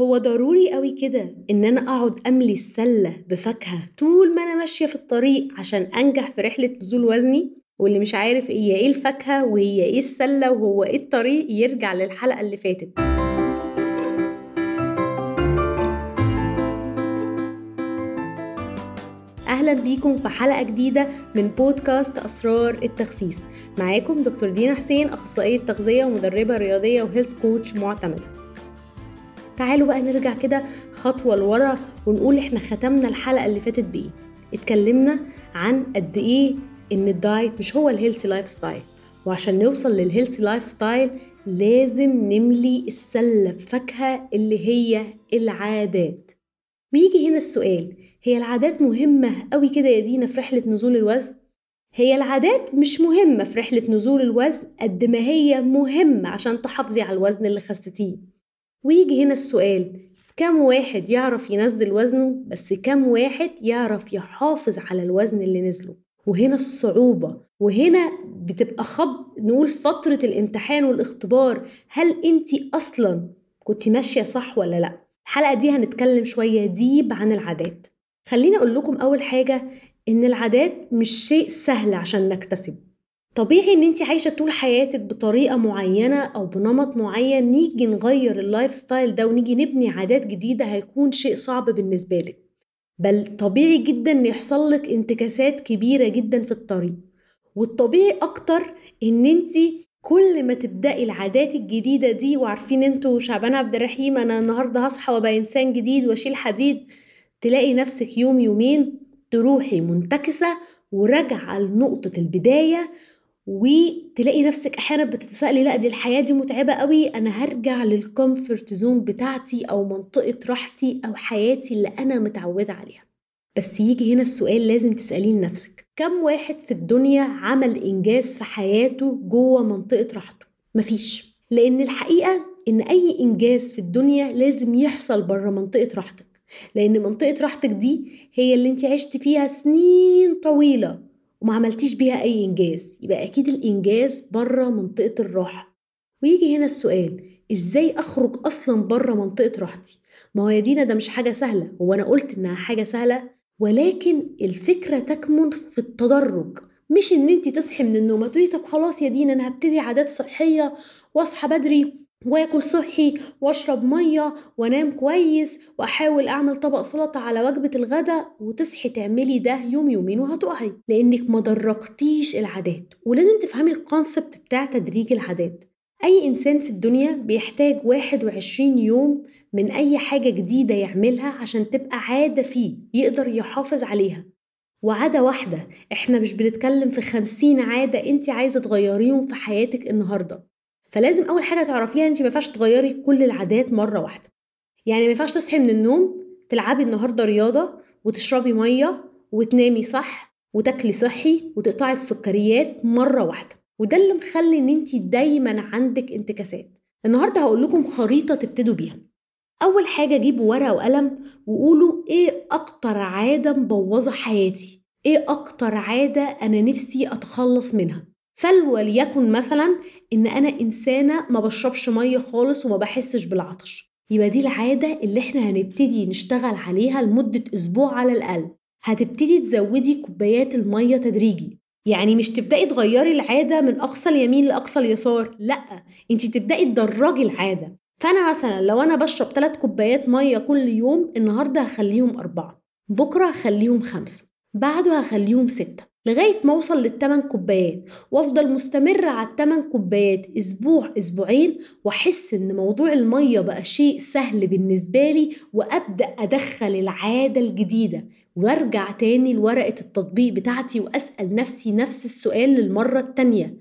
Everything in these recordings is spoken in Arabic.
هو ضروري قوي كده إن أنا أقعد أملي السلة بفاكهة طول ما أنا ماشية في الطريق عشان أنجح في رحلة نزول وزني؟ واللي مش عارف هي إيه الفاكهة وهي إيه السلة وهو إيه الطريق يرجع للحلقة اللي فاتت. أهلا بيكم في حلقة جديدة من بودكاست أسرار التخسيس. معاكم دكتور دينا حسين أخصائية تغذية ومدربة رياضية وهيلث كوتش معتمدة. تعالوا بقى نرجع كده خطوة لورا ونقول إحنا ختمنا الحلقة اللي فاتت بإيه؟ اتكلمنا عن قد إيه إن ال diet مش هو ال healthy lifestyle وعشان نوصل لل healthy lifestyle لازم نملي السلة بفاكهة اللي هي العادات. ويجي هنا السؤال هي العادات مهمة قوي كده يا دينا في رحلة نزول الوزن؟ هي العادات مش مهمة في رحلة نزول الوزن قد ما هي مهمة عشان تحافظي على الوزن اللي خستيه. ويجي هنا السؤال كم واحد يعرف ينزل وزنه بس كم واحد يعرف يحافظ على الوزن اللي نزله؟ وهنا الصعوبة وهنا بتبقى خب نقول فترة الامتحان والاختبار هل انت أصلا كنت ماشية صح ولا لأ؟ الحلقة دي هنتكلم شوية deep عن العادات. خليني أقول لكم أول حاجة إن العادات مش شيء سهل عشان نكتسبه. طبيعي إن انت عايشة طول حياتك بطريقة معينة أو بنمط معين نيجي نغير ال lifestyle ده ونيجي نبني عادات جديدة هيكون شيء صعب بالنسبة لك. بل طبيعي جدا إن يحصل لك انتكاسات كبيرة جدا في الطريق. والطبيعي أكتر إن انت كل ما تبدأي العادات الجديدة دي وعارفين أنتوا شعبان عبد الرحيم أنا النهارده هصحى وأبقى إنسان جديد وأشيل حديد تلاقي نفسك يوم يومين تروحي منتكسة وراجعة لنقطة البداية وتلاقي نفسك أحيانا بتتسالي لا دي الحياة دي متعبة قوي أنا هرجع لل comfort zone بتاعتي أو منطقة راحتي أو حياتي اللي أنا متعودة عليها. بس يجي هنا السؤال لازم تسأليه لنفسك. كم واحد في الدنيا عمل إنجاز في حياته جوه منطقة راحته؟ مفيش. لأن الحقيقة إن أي إنجاز في الدنيا لازم يحصل بره منطقة راحتك. لأن منطقة راحتك دي هي اللي أنت عشت فيها سنين طويلة. وما عملتيش بيها أي إنجاز يبقى أكيد الإنجاز بره منطقة الراحة. ويجي هنا السؤال إزاي أخرج أصلا بره منطقة راحتي؟ ما هو يا دينا ده مش حاجة سهلة هو أنا قلت إنها حاجة سهلة ولكن الفكرة تكمن في التدرج مش إن انت تصحي من النوم تقولي طب خلاص يا دينا أنا هبتدي عادات صحية واصحى بدري. واكل صحي واشرب مية وانام كويس واحاول اعمل طبق سلطة على وجبة الغداء وتصحي تعملي ده يوم يومين وهتقعي. لانك ما درجتيش العادات ولازم تفهمي الكونسبت بتاع تدريج العادات. أي إنسان في الدنيا بيحتاج 21 يوم من أي حاجة جديدة يعملها عشان تبقى عادة فيه يقدر يحافظ عليها. وعادة واحدة إحنا مش بنتكلم في خمسين عادة انت عايزة تغيريهم في حياتك النهاردة. فلازم أول حاجة تعرفيها انت ما ينفعش تغيري كل العادات مرة واحدة. يعني ما ينفعش تصحي من النوم تلعبي النهارده رياضة وتشربي مية وتنامي صح وتاكلي صحي وتقطعي السكريات مرة واحدة. وده اللي مخلي إن انت دايما عندك انتكاسات. النهارده هقول لكم خريطة تبتدوا بيها. أول حاجة جيبوا ورقة وقلم وقولوا إيه أكتر عادة مبوظة حياتي؟ إيه أكتر عادة أنا نفسي أتخلص منها؟ فلوليكن مثلا إن أنا إنسانة ما بشربش مية خالص وما بحسش بالعطش. يبقى دي العادة اللي إحنا هنبتدي نشتغل عليها لمدة أسبوع على الأقل. هتبتدي تزودي كوبايات المية تدريجي. يعني مش تبدأي تغيري العادة من أقصى اليمين لأقصى اليسار لأ أنت تبدأي تدرجي العادة. فأنا مثلا لو أنا بشرب 3 كوبايات مية كل يوم النهارده هخليهم أربعة بكرة هخليهم خمسة بعده هخليهم ستة. لغاية ما أوصل للتمن كوبايات وأفضل مستمرة على التمن كوبايات أسبوع أسبوعين وأحس إن موضوع المية بقى شيء سهل بالنسبة لي وأبدأ أدخل العادة الجديدة وأرجع تاني لورقة التطبيق بتاعتي وأسأل نفسي نفس السؤال للمرة التانية.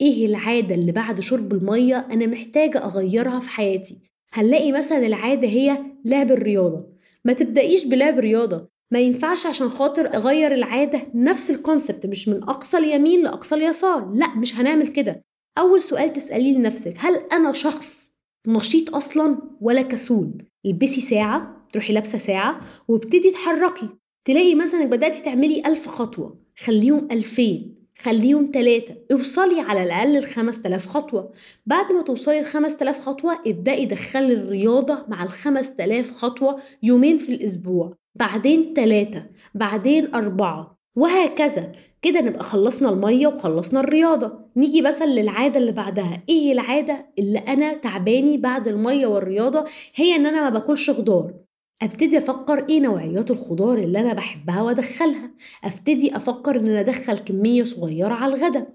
إيه العادة اللي بعد شرب المية أنا محتاجة أغيرها في حياتي؟ هنلاقي مثلا العادة هي لعب الرياضة. ما تبدأيش بلعب رياضة. ما ينفعش عشان خاطر أغير العادة نفس الكونسبت مش من أقصى اليمين لأقصى اليسار. لا مش هنعمل كده. أول سؤال تسأليه لنفسك هل أنا شخص نشيط أصلا ولا كسول؟ البسي ساعة تروحي لابسة ساعة وابتدي تحركي تلاقي مثلا بدأتي تعملي ألف خطوة خليهم ألفين خليهم ثلاثة اوصلي على الأقل ل 5000 خطوة. بعد ما توصلي ل 5000 خطوة ابدأي دخلي الرياضة مع ال 5000 خطوة يومين في الأسبوع. بعدين ثلاثة بعدين أربعة وهكذا. كده نبقى خلصنا المية وخلصنا الرياضة. نيجي مثلا للعادة اللي بعدها. إيه العادة اللي أنا تعباني بعد المية والرياضة؟ هي إن أنا ما باكلش خضار. أبتدي أفكر إيه نوعيات الخضار اللي أنا بحبها وأدخلها. أبتدي أفكر إن أنا أدخل كمية صغيرة على الغدا.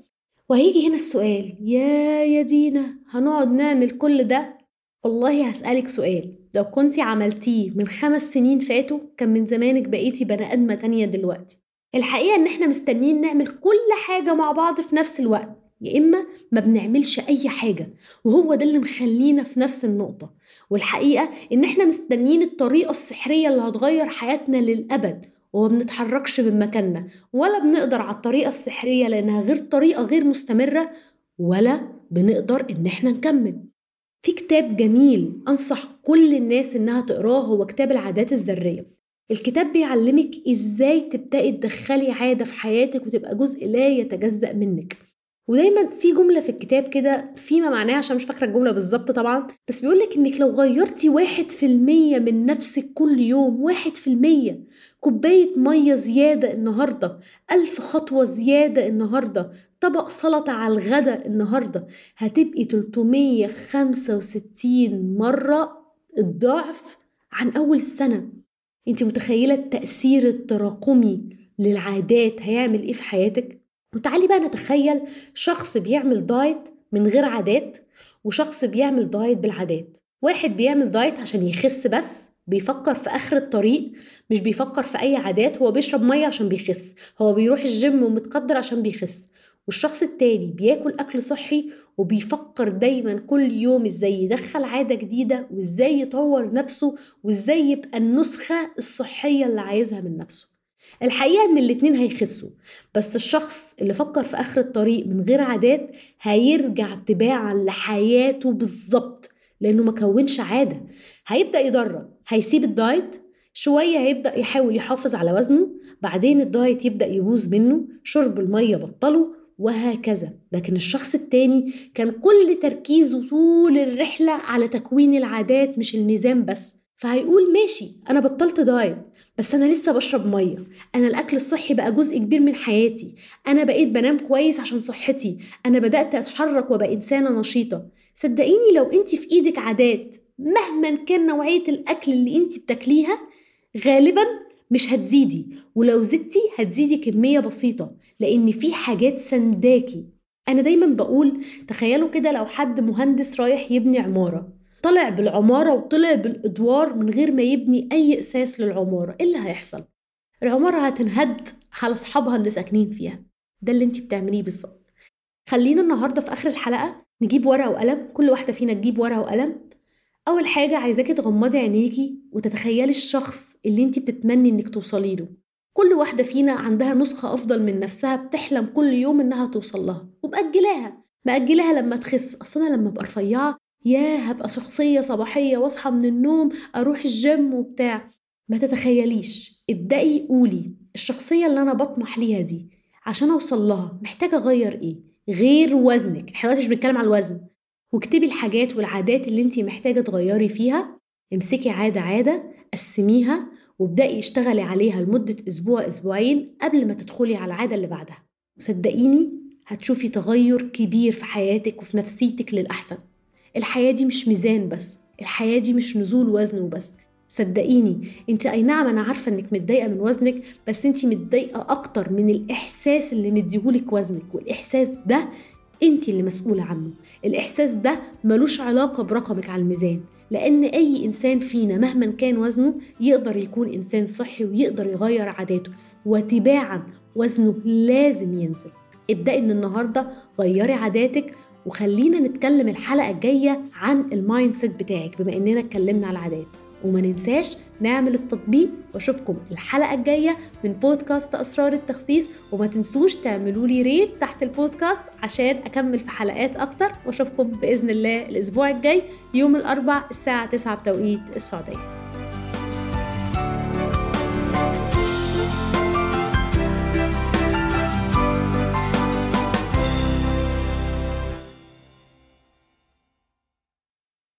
وهيجي هنا السؤال. يا يا دينا هنقعد نعمل كل ده؟ والله هسألك سؤال. لو كنتي عملتيه من خمس سنين فاتوا كان من زمانك بقيتي بني آدمة تانية دلوقتي. الحقيقة إن إحنا مستنيين نعمل كل حاجة مع بعض في نفس الوقت. يا إما ما بنعملش أي حاجة وهو ده اللي مخلينا في نفس النقطة. والحقيقة إن إحنا مستنيين الطريقة السحرية اللي هتغير حياتنا للأبد وما بنتحركش من مكاننا. ولا بنقدر على الطريقة السحرية لأنها غير طريقة غير مستمرة ولا بنقدر إن إحنا نكمل. في كتاب جميل أنصح كل الناس إنها تقراه هو كتاب العادات الذرية. الكتاب بيعلمك إزاي تبدأي تدخلي عادة في حياتك وتبقى جزء لا يتجزأ منك. ودايما في جملة في الكتاب كده فيما معناه عشان مش فاكرة الجملة بالظبط طبعا بس بيقولك إنك لو غيرتي واحد في المية من نفسك كل يوم واحد في المية كوباية مية زيادة النهاردة ألف خطوة زيادة النهاردة طبق سلطة على الغدا النهاردة هتبقي 365 مرة الضعف عن أول السنة. انت متخيلة التأثير التراكمي للعادات هيعمل إيه في حياتك؟ وتعالي بقى نتخيل شخص بيعمل diet من غير عادات وشخص بيعمل diet بالعادات. واحد بيعمل diet عشان يخس بس بيفكر في آخر الطريق مش بيفكر في أي عادات هو بيشرب مية عشان بيخس هو بيروح الجيم ومتقدر عشان بيخس. والشخص التاني بياكل أكل صحي وبيفكر دايما كل يوم إزاي يدخل عادة جديدة وإزاي يطور نفسه وإزاي يبقى النسخة الصحية اللي عايزها من نفسه. الحقيقة إن الاتنين هيخسوا بس الشخص اللي فكر في آخر الطريق من غير عادات هيرجع تباعا لحياته بالظبط لأنه ما كونش عادة. هيبدأ يدرب هيسيب ال diet شوية هيبدأ يحاول يحافظ على وزنه بعدين ال diet يبدأ يبوظ منه شرب المية بطله وهكذا. لكن الشخص التاني كان كل تركيزه طول الرحلة على تكوين العادات مش الميزان بس. فهيقول ماشي أنا بطلت diet بس أنا لسه بشرب مية. أنا الأكل الصحي بقى جزء كبير من حياتي. أنا بقيت بنام كويس عشان صحتي. أنا بدأت أتحرك وبقى إنسانة نشيطة. صدقيني لو أنت في إيدك عادات مهما كان نوعية الأكل اللي أنت بتاكليها غالبا مش هتزيدي. ولو زدتي هتزيدي كمية بسيطة لأن في حاجات سنداكي. أنا دايما بقول تخيلوا كده لو حد مهندس رايح يبني عمارة. طلع بالعمارة وطلع بالإدوار من غير ما يبني أي أساس للعمارة. إيه اللي هيحصل؟ العمارة هتنهد على أصحابها اللي ساكنين فيها. ده اللي انت بتعمليه بالظبط. خلينا النهاردة في آخر الحلقة نجيب ورقة وقلم. كل واحدة فينا تجيب ورقة وقلم. أول حاجة عايزاكي تغمضي عينيكي وتتخيلي الشخص اللي انت بتتمني انك توصلي له. كل واحدة فينا عندها نسخة أفضل من نفسها بتحلم كل يوم إنها توصل لها ومأجلاها مأجلاها لما تخس. أصل أنا لما أبقى رفيعة يا هبقى شخصية صباحية واصحى من النوم أروح الجيم وبتاع. ما تتخيليش. ابدأي قولي الشخصية اللي أنا بطمح ليها دي عشان أوصل لها محتاجة أغير إيه؟ غير وزنك. إحنا دلوقتي مش بنتكلم على الوزن. واكتبي الحاجات والعادات اللي انت محتاجة تغيري فيها امسكي عادة عادة قسميها وابدأي اشتغلي عليها لمدة أسبوع أسبوعين قبل ما تدخلي على العادة اللي بعدها. وصدقيني هتشوفي تغير كبير في حياتك وفي نفسيتك للأحسن. الحياة دي مش ميزان بس الحياة دي مش نزول وزن وبس. صدقيني انت أي نعم أنا عارفة إنك متضايقة من وزنك بس انت متضايقة أكتر من الإحساس اللي مديهولك وزنك والإحساس ده انت اللي مسؤولة عنه. الإحساس ده ملوش علاقة برقمك على الميزان لأن أي إنسان فينا مهما كان وزنه يقدر يكون إنسان صحي ويقدر يغير عاداته وتباعا وزنه لازم ينزل. ابدأي من النهارده غيري عاداتك وخلينا نتكلم الحلقة الجاية عن ال mindset بتاعك بما إننا اتكلمنا على العادات. وما ننساش نعمل التطبيق وأشوفكم الحلقة الجاية من بودكاست أسرار التخسيس وما تنسوش تعملوا لي rate تحت البودكاست عشان أكمل في حلقات أكتر وأشوفكم بإذن الله الأسبوع الجاي يوم الأربع الساعة 9 بتوقيت السعودية.